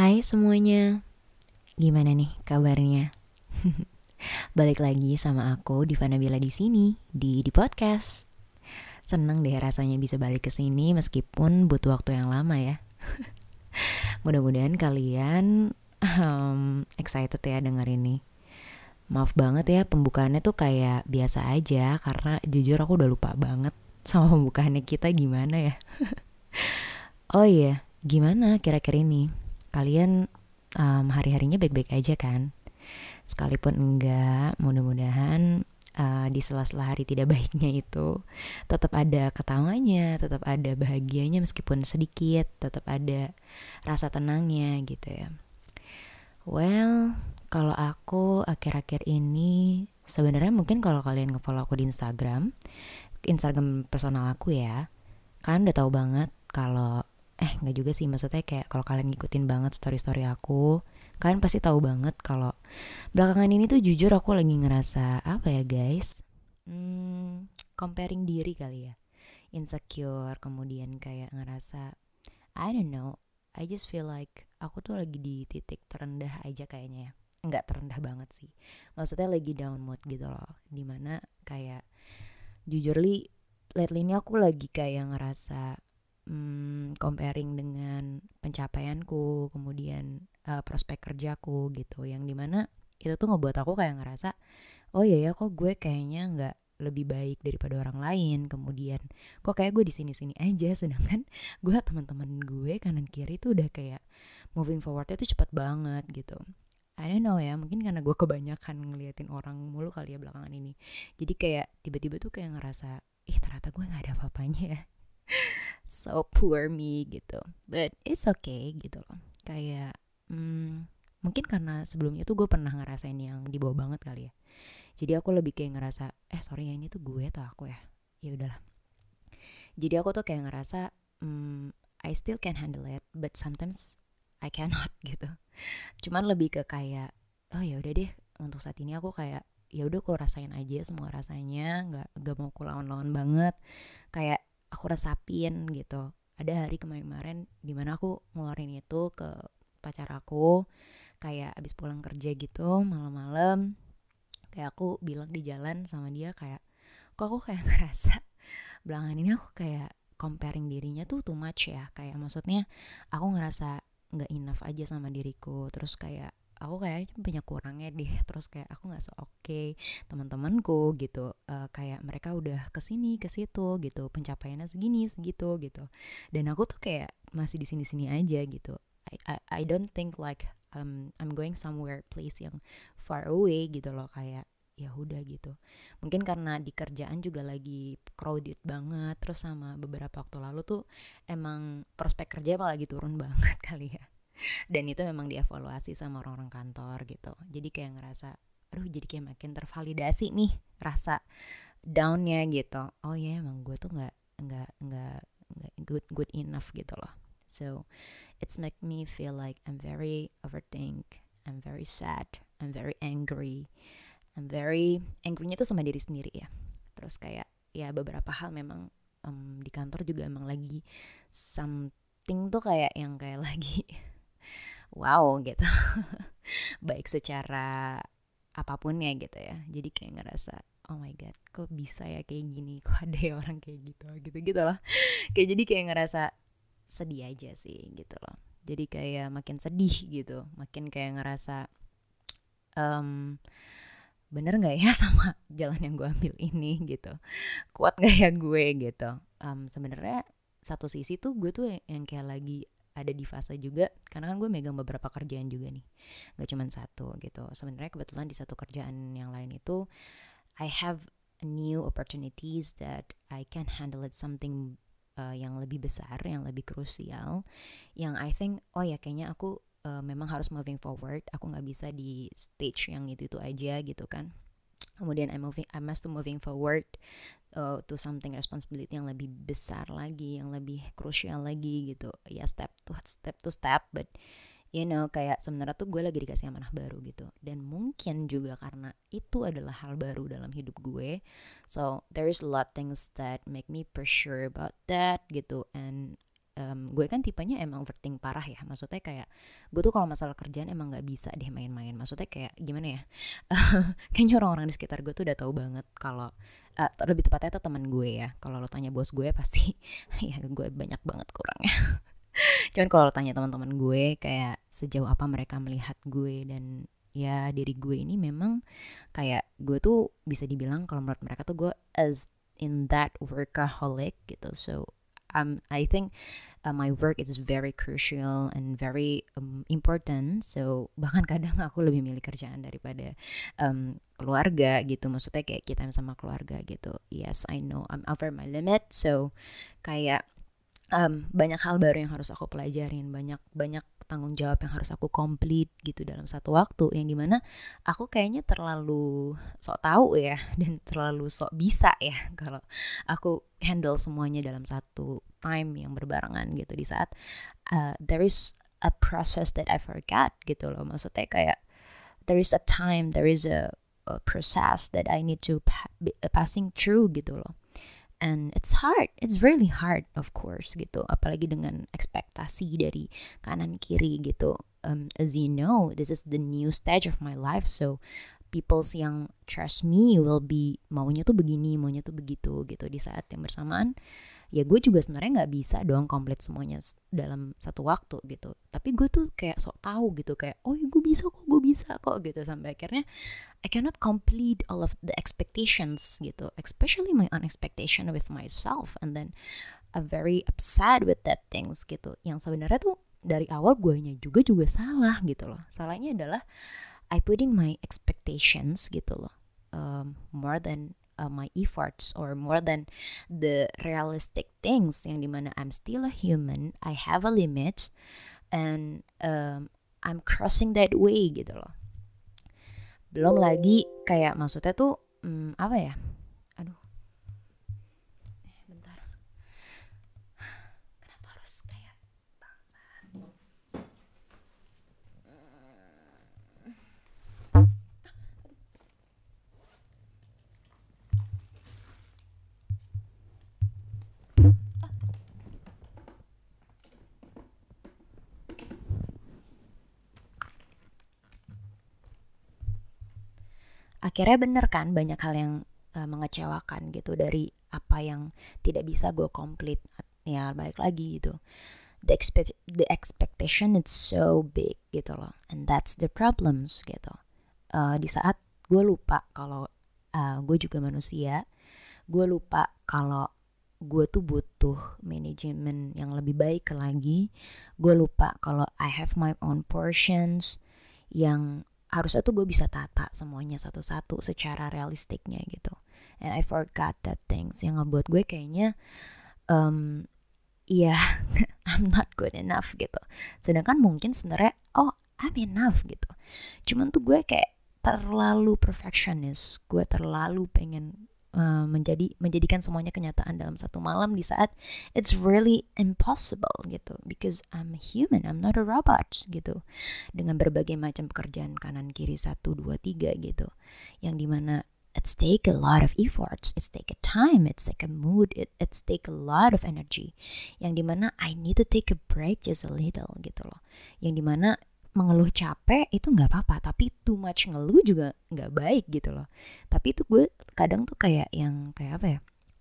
Hai semuanya, gimana nih kabarnya? Balik lagi sama aku Diva Nabila di sini di di podcast. Seneng deh rasanya bisa balik ke sini meskipun butuh waktu yang lama ya. Mudah-mudahan kalian um, excited ya denger ini. Maaf banget ya pembukaannya tuh kayak biasa aja karena jujur aku udah lupa banget sama pembukaannya kita gimana ya. oh iya, gimana kira-kira ini? Kalian um, hari-harinya baik-baik aja kan? Sekalipun enggak, mudah-mudahan uh, di sela-sela hari tidak baiknya itu tetap ada ketawanya, tetap ada bahagianya meskipun sedikit, tetap ada rasa tenangnya gitu ya. Well, kalau aku akhir-akhir ini sebenarnya mungkin kalau kalian ngefollow aku di Instagram, Instagram personal aku ya, kan udah tahu banget kalau eh nggak juga sih maksudnya kayak kalau kalian ngikutin banget story-story aku kalian pasti tahu banget kalau belakangan ini tuh jujur aku lagi ngerasa apa ya guys? Hmm, comparing diri kali ya. Insecure kemudian kayak ngerasa I don't know I just feel like aku tuh lagi di titik terendah aja kayaknya ya. Nggak terendah banget sih. Maksudnya lagi down mood gitu loh. Di mana kayak jujur li lately ini aku lagi kayak ngerasa hmm, comparing dengan pencapaianku kemudian uh, prospek kerjaku gitu. Yang di mana itu tuh ngebuat aku kayak ngerasa oh iya ya kok gue kayaknya nggak lebih baik daripada orang lain. Kemudian kok kayak gue di sini sini aja? Sedangkan gue teman-teman gue kanan kiri tuh udah kayak moving forwardnya tuh cepat banget gitu. I don't know ya mungkin karena gue kebanyakan ngeliatin orang mulu kali ya belakangan ini. Jadi kayak tiba-tiba tuh kayak ngerasa ih ternyata gue nggak ada apa-apanya ya so poor me gitu. But it's okay gitu loh. Kayak hmm, mungkin karena sebelumnya tuh gue pernah ngerasain yang di bawah banget kali ya. Jadi aku lebih kayak ngerasa eh sorry ya ini tuh gue atau aku ya? Ya udahlah. Jadi aku tuh kayak ngerasa hmm, I still can handle it but sometimes I cannot gitu. Cuman lebih ke kayak oh ya udah deh untuk saat ini aku kayak ya udah aku rasain aja semua rasanya nggak nggak mau aku lawan-lawan banget. Kayak aku resapin gitu. Ada hari kemarin-kemarin di mana aku ngeluarin itu ke pacar aku kayak abis pulang kerja gitu malam-malam kayak aku bilang di jalan sama dia kayak kok aku kayak ngerasa belakangan ini aku kayak comparing dirinya tuh too much ya? Kayak maksudnya aku ngerasa nggak enough aja sama diriku. Terus kayak aku kayak banyak kurangnya deh. Terus kayak aku nggak se oke okay teman-temanku gitu uh, kayak mereka udah ke sini ke situ gitu pencapaiannya segini segitu gitu. Dan aku tuh kayak masih di sini-sini aja gitu. I, I I don't think like um, I'm going somewhere place yang far away gitu loh kayak ya udah gitu. Mungkin karena di kerjaan juga lagi crowded banget terus sama beberapa waktu lalu tuh emang prospek kerja malah lagi turun banget kali ya dan itu memang dievaluasi sama orang-orang kantor gitu. Jadi kayak ngerasa aduh jadi kayak makin tervalidasi nih rasa downnya gitu. Oh ya yeah, emang gue tuh nggak nggak nggak good good enough gitu loh. So it's make me feel like I'm very overthink I'm very sad I'm very angry I'm very angrynya tuh sama diri sendiri ya. Terus kayak ya beberapa hal memang um, di kantor juga emang lagi something tuh kayak yang kayak lagi wow gitu. Baik secara apa pun ya gitu ya. Jadi kayak ngerasa oh my god kok bisa ya kayak gini? Kok ada ya orang kayak gitu gitu gitu loh. Kayak jadi kayak ngerasa sedih aja sih gitu loh. Jadi kayak makin sedih gitu. Makin kayak ngerasa um, bener nggak ya sama jalan yang gue ambil ini gitu. Kuat nggak ya gue gitu. Um, sebenarnya satu sisi tuh gue tuh yang kayak lagi ada di fase juga karena kan gue megang beberapa kerjaan juga nih. Gak cuma satu gitu. Sebenarnya kebetulan di satu kerjaan yang lain itu I have new opportunities that I can handle it something uh, yang lebih besar yang lebih krusial yang I think oh ya kayaknya aku uh, memang harus moving forward. Aku nggak bisa di stage yang itu itu aja gitu kan. Kemudian I moving I must to moving forward uh, to something responsibility yang lebih besar lagi yang lebih krusial lagi gitu. Ya step to step to step but you know kayak sebenarnya tuh gue lagi dikasih amanah baru gitu. Dan mungkin juga karena itu adalah hal baru dalam hidup gue. So there is a lot things that make me pressure about that gitu. And um, gue kan tipenya emang overthink parah ya. Maksudnya kayak gue tuh kalau masalah kerjaan emang nggak bisa deh main-main. Maksudnya kayak gimana ya? Kayaknya orang-orang di sekitar gue tuh udah tahu banget kalau uh, lebih tepatnya tuh teman gue ya. Kalau lo tanya bos gue pasti ya gue banyak banget kurangnya. Cuman kalau lo tanya teman-teman gue kayak sejauh apa mereka melihat gue dan ya diri gue ini memang kayak gue tuh bisa dibilang kalau menurut mereka tuh gue as in that workaholic gitu. So um, I think uh, my work is very crucial and very um, important. So bahkan kadang aku lebih milih kerjaan daripada um, keluarga gitu. Maksudnya kayak kita sama keluarga gitu. Yes, I know I'm over my limit. So kayak um, banyak hal baru yang harus aku pelajarin. Banyak banyak tanggung jawab yang harus aku complete gitu dalam satu waktu yang di mana aku kayaknya terlalu sok tahu ya dan terlalu sok bisa ya kalau aku handle semuanya dalam satu time yang berbarengan gitu di saat uh, there is a process that I forgot gitu loh maksudnya kayak there is a time there is a, a process that I need to pa passing through gitu loh and it's hard. It's really hard of course gitu. Apalagi dengan ekspektasi dari kanan kiri gitu. Um, as you know this is the new stage of my life. So people yang trust me will be maunya tuh begini maunya tuh begitu gitu. Di saat yang bersamaan ya gue juga sebenarnya nggak bisa dong komplit semuanya dalam satu waktu gitu. Tapi gue tuh kayak sok tahu gitu kayak oh ya gue bisa kok gue bisa kok gitu. Sampai akhirnya I cannot complete all of the expectations gitu. Especially my own expectation with myself and then I'm very upset with that things gitu. Yang sebenarnya tuh dari awal gue nya juga juga salah gitu loh. Salahnya adalah I putting my expectations gitu loh um, more than uh, my efforts or more than the realistic things yang di mana I'm still a human I have a limit and um, I'm crossing that way gitu loh. Belum lagi kayak maksudnya tuh um, apa ya akhirnya bener kan banyak hal yang uh, mengecewakan gitu dari apa yang tidak bisa gue complete ya balik lagi gitu. The expect the expectation it's so big gitu loh and that's the problems gitu. Uh, di saat gue lupa kalau uh, gue juga manusia gue lupa kalau gue tuh butuh manajemen yang lebih baik lagi gue lupa kalau I have my own portions yang harusnya tuh gue bisa tata semuanya satu-satu secara realistiknya gitu. And I forgot that things yang ngebuat gue kayaknya um, ya yeah, I'm not good enough gitu. Sedangkan mungkin sebenarnya oh I'm enough gitu. Cuman tuh gue kayak terlalu perfectionist. Gue terlalu pengen uh, menjadi menjadikan semuanya kenyataan dalam satu malam di saat it's really impossible gitu. Because I'm human I'm not a robot gitu. Dengan berbagai macam pekerjaan kanan kiri satu dua tiga gitu. Yang di mana it's take a lot of efforts it's take a time it's take a mood it, it's take a lot of energy. Yang di mana I need to take a break just a little gitu loh. Yang di mana mengeluh capek itu nggak apa-apa tapi too much ngeluh juga nggak baik gitu loh. Tapi itu gue kadang tuh kayak yang kayak apa ya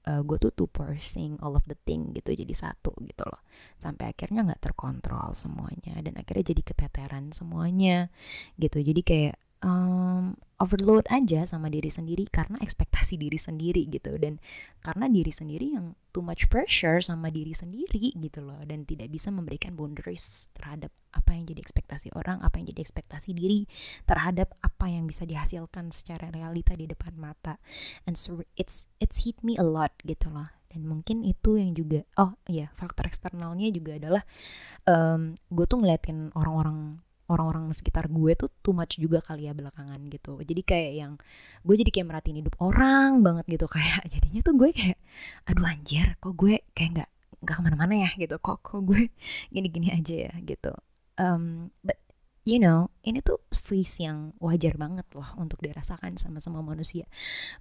uh, gue tuh too pursing all of the thing gitu jadi satu gitu loh. Sampai akhirnya nggak terkontrol semuanya dan akhirnya jadi keteteran semuanya gitu. Jadi kayak um, overload aja sama diri sendiri karena ekspektasi diri sendiri gitu. Dan karena diri sendiri yang too much pressure sama diri sendiri gitu loh. Dan tidak bisa memberikan boundaries terhadap apa yang jadi ekspektasi orang apa yang jadi ekspektasi diri terhadap apa yang bisa dihasilkan secara realita di depan mata. And so it's it's hit me a lot gitu loh. Dan mungkin itu yang juga oh iya faktor eksternalnya juga adalah um, gue tuh ngeliatin orang-orang orang-orang sekitar gue tuh too much juga kali ya belakangan gitu. Jadi kayak yang gue jadi kayak merhatiin hidup orang banget gitu. Kayak jadinya tuh gue kayak aduh anjir kok gue kayak nggak nggak ke mana-mana ya gitu. Kok kok gue gini-gini aja ya gitu. Um, but you know ini tuh face yang wajar banget loh untuk dirasakan sama semua manusia.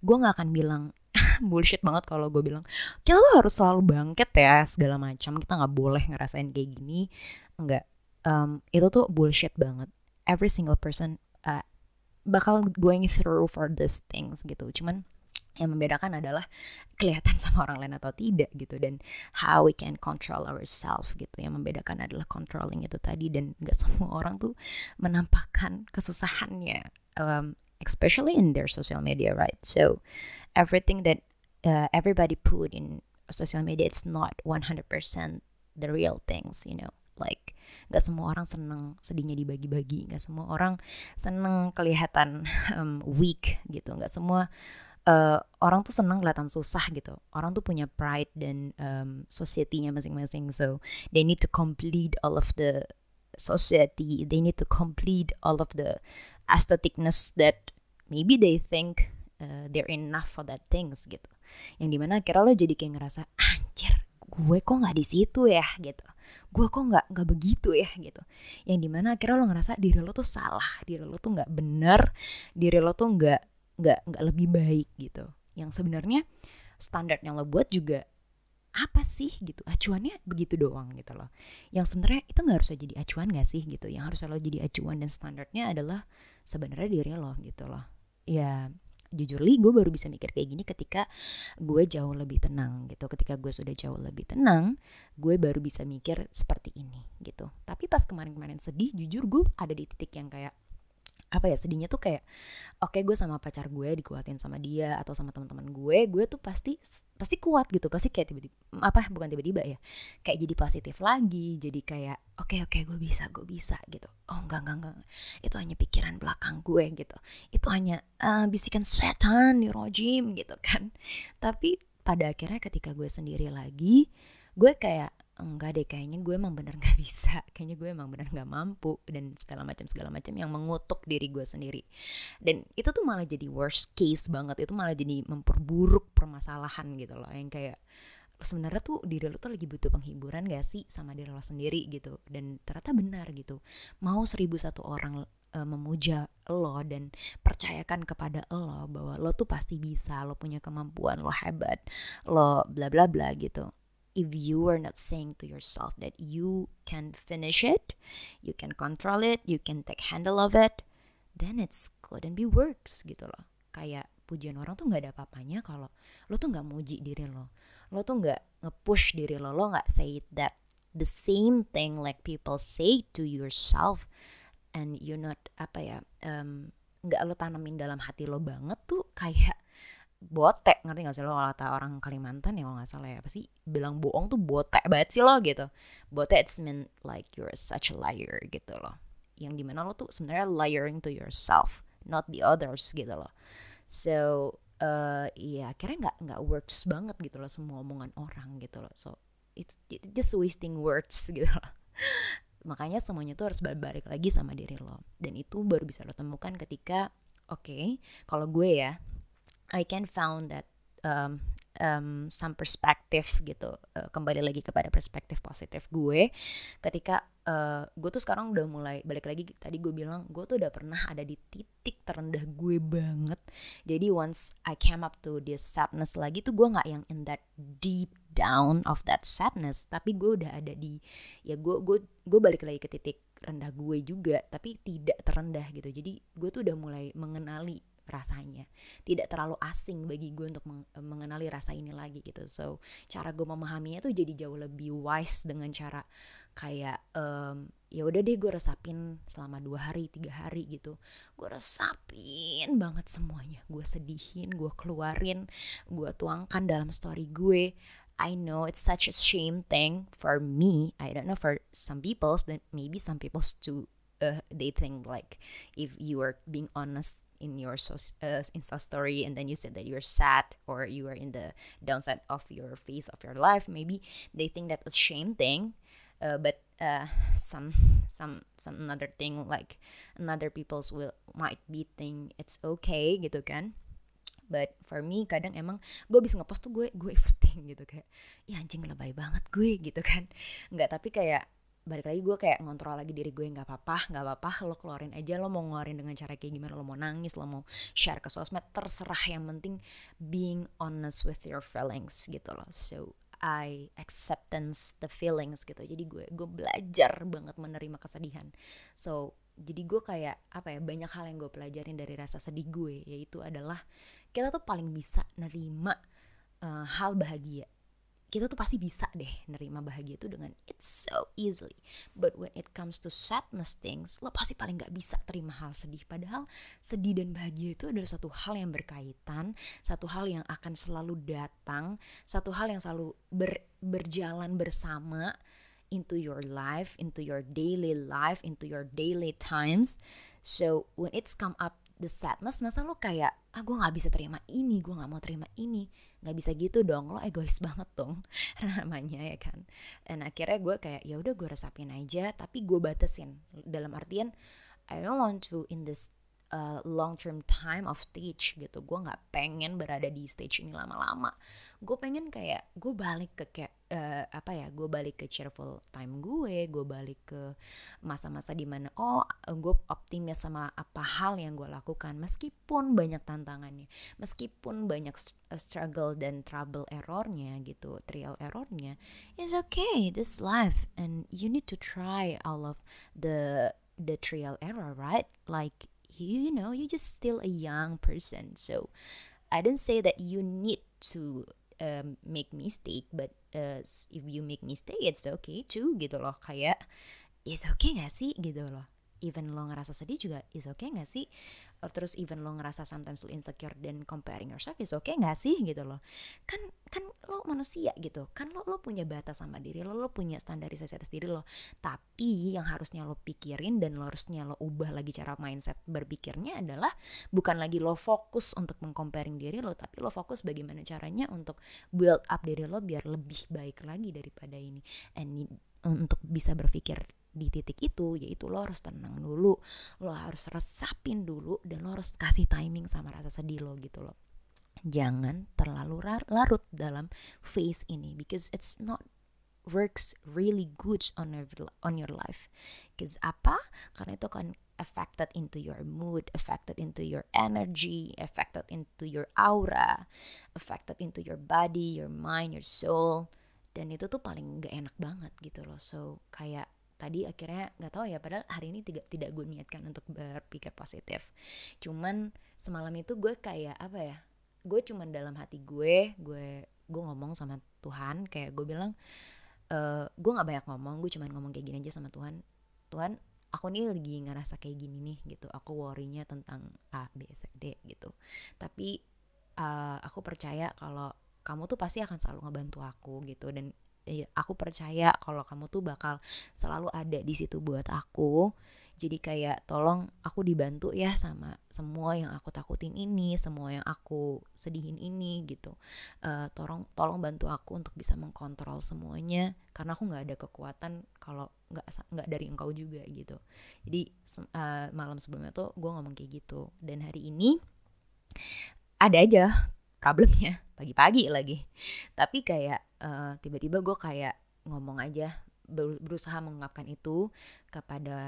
Gue nggak akan bilang bullshit banget kalau gue bilang kita tuh harus selalu bangkit ya segala macam. Kita nggak boleh ngerasain kayak gini. Nggak um, itu tuh bullshit banget. Every single person uh, bakal going through for these things gitu. Cuman yang membedakan adalah kelihatan sama orang lain atau tidak gitu dan how we can control ourselves gitu. Yang membedakan adalah controlling itu tadi dan nggak semua orang tuh menampakkan kesusahannya um, especially in their social media right? So everything that uh, everybody put in social media it's not 100% the real things you know? Like nggak semua orang seneng sedihnya dibagi-bagi nggak semua orang seneng kelihatan um, weak gitu nggak semua uh, orang tuh senang kelihatan susah gitu. Orang tuh punya pride dan um, society-nya masing-masing. So they need to complete all of the society. They need to complete all of the aestheticness that maybe they think uh, they're enough for that things gitu. Yang di mana akhirnya lo jadi kayak ngerasa anjir gue kok nggak di situ ya gitu gue kok nggak nggak begitu ya gitu. Yang di mana akhirnya lo ngerasa diri lo tuh salah diri lo tuh nggak bener diri lo tuh nggak nggak nggak lebih baik gitu. Yang sebenarnya standar yang lo buat juga apa sih gitu? Acuannya begitu doang gitu loh. Yang sebenarnya itu nggak harus jadi acuan gak sih gitu? Yang harus lo jadi acuan dan standarnya adalah sebenarnya diri lo gitu loh. Ya jujur li gue baru bisa mikir kayak gini ketika gue jauh lebih tenang gitu. Ketika gue sudah jauh lebih tenang gue baru bisa mikir seperti ini gitu. Tapi pas kemarin-kemarin sedih jujur gue ada di titik yang kayak apa ya sedihnya tuh kayak oke okay, gue sama pacar gue dikuatin sama dia atau sama teman-teman gue gue tuh pasti pasti kuat gitu pasti kayak tiba-tiba apa bukan tiba-tiba ya kayak jadi positif lagi jadi kayak oke okay, oke okay, gue bisa gue bisa gitu. Oh enggak enggak enggak itu hanya pikiran belakang gue gitu. Itu hanya uh, bisikan setan di rojim gitu kan. Tapi pada akhirnya ketika gue sendiri lagi gue kayak enggak deh kayaknya gue emang bener nggak bisa kayaknya gue emang bener nggak mampu dan segala macam segala macam yang mengutuk diri gue sendiri. Dan itu tuh malah jadi worst case banget itu malah jadi memperburuk permasalahan gitu loh yang kayak sebenarnya tuh diri lo tuh lagi butuh penghiburan gak sih sama diri lo sendiri? gitu. Dan ternyata benar gitu. Mau seribu satu orang uh, memuja lo dan percayakan kepada lo bahwa lo tuh pasti bisa lo punya kemampuan lo hebat lo bla bla bla gitu if you are not saying to yourself that you can finish it, you can control it, you can take handle of it, then it's couldn't be works gitu loh. Kayak pujian orang tuh nggak ada apa-apanya kalau lo tuh nggak muji diri lo, lo tuh nggak nge-push diri lo, lo nggak say that the same thing like people say to yourself, and you not apa ya, nggak um, lo tanamin dalam hati lo banget tuh kayak botek ngerti gak sih lo? Kalau kata orang Kalimantan ya kalau nggak salah ya apa sih? Bilang bohong tuh botek banget sih lo gitu. Botek it's mean like you're such a liar gitu loh. Yang di mana lo tuh sebenarnya lying to yourself not the others gitu loh. So uh, ya akhirnya nggak nggak works banget gitu loh semua omongan orang gitu loh. So it's just wasting words gitu loh. Makanya semuanya tuh harus balik lagi sama diri lo. Dan itu baru bisa lo temukan ketika oke okay, kalau gue ya I can found that um, um, some perspective gitu. Uh, kembali lagi kepada perspektif positif gue. Ketika uh, gue tuh sekarang udah mulai balik lagi tadi gue bilang gue tuh udah pernah ada di titik terendah gue banget. Jadi once I came up to this sadness lagi tuh gue nggak yang in that deep down of that sadness. Tapi gue udah ada di ya gue gue gue balik lagi ke titik rendah gue juga tapi tidak terendah gitu. Jadi gue tuh udah mulai mengenali rasanya tidak terlalu asing bagi gue untuk meng mengenali rasa ini lagi gitu so cara gue memahaminya tuh jadi jauh lebih wise dengan cara kayak um, ya udah deh gue resapin selama dua hari tiga hari gitu gue resapin banget semuanya gue sedihin gue keluarin gue tuangkan dalam story gue I know it's such a shame thing for me. I don't know for some people, then maybe some people too. Uh, they think like if you are being honest in your so, uh, Insta story and then you said that you're sad or you are in the downside of your phase of your life, maybe they think that's a shame thing. Uh, but uh, some some some another thing like another people's will might be think it's okay gitu kan but for me kadang emang gue bisa ngepost tuh gue gue everything gitu kayak ya anjing lebay banget gue gitu kan nggak tapi kayak balik lagi gue kayak ngontrol lagi diri gue nggak apa-apa nggak apa-apa lo keluarin aja lo mau ngeluarin dengan cara kayak gimana lo mau nangis lo mau share ke sosmed terserah. Yang penting being honest with your feelings gitu loh. So I acceptance the feelings gitu. Jadi gue gue belajar banget menerima kesedihan. So jadi gue kayak apa ya banyak hal yang gue pelajarin dari rasa sedih gue yaitu adalah kita tuh paling bisa nerima uh, hal bahagia kita tuh pasti bisa deh nerima bahagia itu dengan it's so easily. But when it comes to sadness things lo pasti paling nggak bisa terima hal sedih. Padahal sedih dan bahagia itu adalah satu hal yang berkaitan satu hal yang akan selalu datang satu hal yang selalu ber, berjalan bersama into your life into your daily life into your daily times. So when it's come up the sadness masa lo kayak ah gue nggak bisa terima ini gue nggak mau terima ini. Nggak bisa gitu dong lo egois banget dong namanya ya kan? Dan akhirnya gue kayak ya udah gue resapin aja tapi gue batasin. Dalam artian I don't want to in this uh, long term time of stage gitu. Gue nggak pengen berada di stage ini lama-lama. Gue pengen kayak gue balik ke kayak uh, apa ya gue balik ke cheerful time gue gue balik ke masa-masa di mana oh gue optimis sama apa hal yang gue lakukan. Meskipun banyak tantangannya meskipun banyak uh, struggle dan trouble errornya gitu trial errornya it's okay this life and you need to try all of the the trial error right? Like you, you know you just still a young person. So I didn't say that you need to um, make mistake but uh, if you make mistake it's okay too gitu loh. Kayak it's okay gak sih? Gitu loh. Even lo ngerasa sedih juga is okay gak sih Terus even lo ngerasa sometimes lo insecure dan comparing yourself is okay gak sih gitu loh. Kan kan lo manusia gitu. Kan lo lo punya batas sama diri lo lo punya standarisasi atas diri lo. Tapi yang harusnya lo pikirin dan lo harusnya lo ubah lagi cara mindset berpikirnya adalah bukan lagi lo fokus untuk mengcomparing diri lo tapi lo fokus bagaimana caranya untuk build up diri lo biar lebih baik lagi daripada ini. And untuk bisa berpikir di titik itu yaitu lo harus tenang dulu lo harus resapin dulu dan lo harus kasih timing sama rasa sedih lo gitu loh jangan terlalu larut dalam phase ini because it's not works really good on your on your life because apa karena itu kan affected into your mood, affected into your energy, affected into your aura, affected into your body, your mind, your soul. Dan itu tuh paling gak enak banget gitu loh. So kayak tadi akhirnya nggak tahu ya padahal hari ini tidak tidak gue niatkan untuk berpikir positif. Cuman semalam itu gue kayak apa ya gue cuman dalam hati gue gue gue ngomong sama Tuhan kayak gue bilang e, gue nggak banyak ngomong gue cuman ngomong kayak gini aja sama Tuhan. Tuhan aku nih lagi ngerasa kayak gini nih gitu. Aku worrynya tentang A B C D gitu. Tapi uh, aku percaya kalau kamu tuh pasti akan selalu ngebantu aku gitu. Dan aku percaya kalau kamu tuh bakal selalu ada di situ buat aku. Jadi kayak tolong aku dibantu ya sama semua yang aku takutin ini semua yang aku sedihin ini gitu. Uh, tolong tolong bantu aku untuk bisa mengkontrol semuanya karena aku nggak ada kekuatan kalau nggak nggak dari engkau juga gitu. Jadi uh, malam sebelumnya tuh gue ngomong kayak gitu. Dan hari ini ada aja problemnya pagi-pagi lagi. Tapi kayak uh, tiba-tiba gue kayak ngomong aja berusaha mengungkapkan itu kepada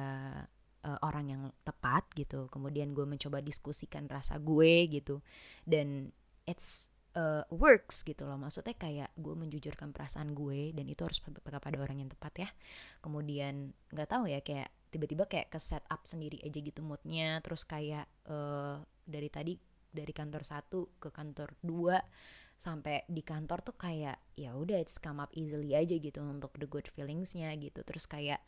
uh, orang yang tepat gitu. Kemudian gue mencoba diskusikan rasa gue gitu. Dan it's uh, works gitu loh. Maksudnya kayak gue menjujurkan perasaan gue dan itu harus kepada orang yang tepat ya. Kemudian nggak tahu ya kayak tiba-tiba kayak ke set up sendiri aja gitu moodnya. Terus kayak uh, dari tadi dari kantor satu ke kantor dua sampai di kantor tuh kayak ya udah it's come up easily aja gitu untuk the good feelingsnya gitu. Terus kayak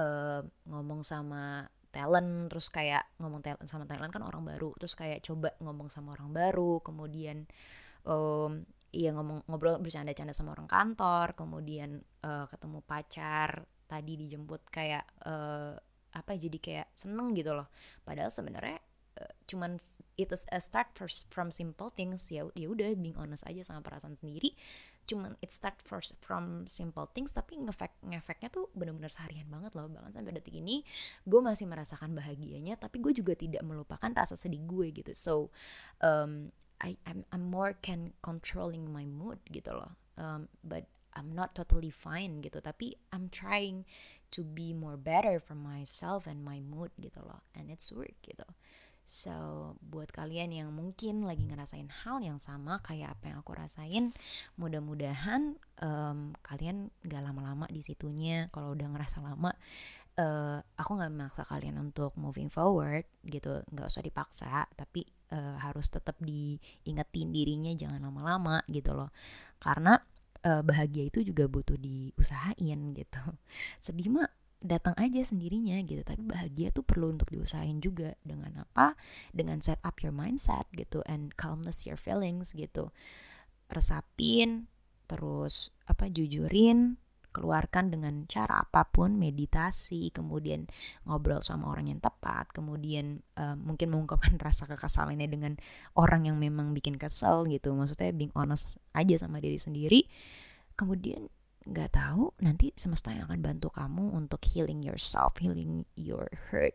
uh, ngomong sama talent terus kayak ngomong talent sama talent kan orang baru. Terus kayak coba ngomong sama orang baru kemudian um, iya ngomong ngobrol bercanda-canda sama orang kantor kemudian uh, ketemu pacar tadi dijemput kayak uh, apa jadi kayak seneng gitu loh. Padahal sebenarnya cuman itu a start first from simple things. Ya ya udah being honest aja sama perasaan sendiri. Cuman it start first from simple things tapi ngefek ngefeknya tuh benar-benar seharian banget loh. Bahkan sampai detik ini gue masih merasakan bahagianya tapi gue juga tidak melupakan rasa sedih gue gitu. So um, I I'm, I'm more can controlling my mood gitu loh. Um, but I'm not totally fine gitu. Tapi I'm trying to be more better for myself and my mood gitu loh. And it's work gitu So, buat kalian yang mungkin lagi ngerasain hal yang sama kayak apa yang aku rasain, mudah-mudahan um, kalian gak lama-lama di situnya. Kalau udah ngerasa lama, uh, aku nggak memaksa kalian untuk moving forward gitu, nggak usah dipaksa, tapi uh, harus tetap diingetin dirinya jangan lama-lama gitu loh. Karena uh, bahagia itu juga butuh diusahain gitu. Sedih mah datang aja sendirinya gitu. Tapi bahagia tuh perlu untuk diusahain juga. Dengan apa? Dengan set up your mindset gitu and calmness your feelings gitu. Resapin terus apa jujurin keluarkan dengan cara apa pun meditasi kemudian ngobrol sama orang yang tepat kemudian uh, mungkin mengungkapkan rasa kekesalannya dengan orang yang memang bikin kesel gitu. Maksudnya being honest aja sama diri sendiri. Kemudian nggak tahu nanti semesta yang akan bantu kamu untuk healing yourself, healing your hurt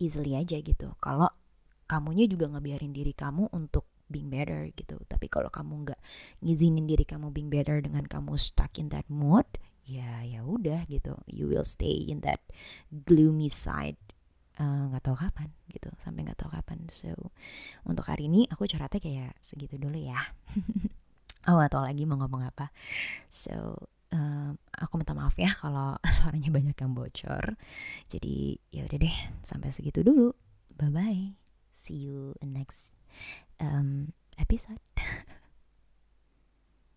easily aja gitu. Kalau kamunya juga ngebiarin diri kamu untuk being better gitu. Tapi kalau kamu nggak ngizinin diri kamu being better dengan kamu stuck in that mood, ya ya udah gitu. You will stay in that gloomy side eh, nggak uh, tahu kapan gitu sampai nggak tahu kapan so untuk hari ini aku curhatnya kayak segitu dulu ya aku gak tau lagi mau ngomong apa. So um, aku minta maaf ya kalau suaranya banyak yang bocor. Jadi ya udah deh sampai segitu dulu. Bye bye see you in next um, episode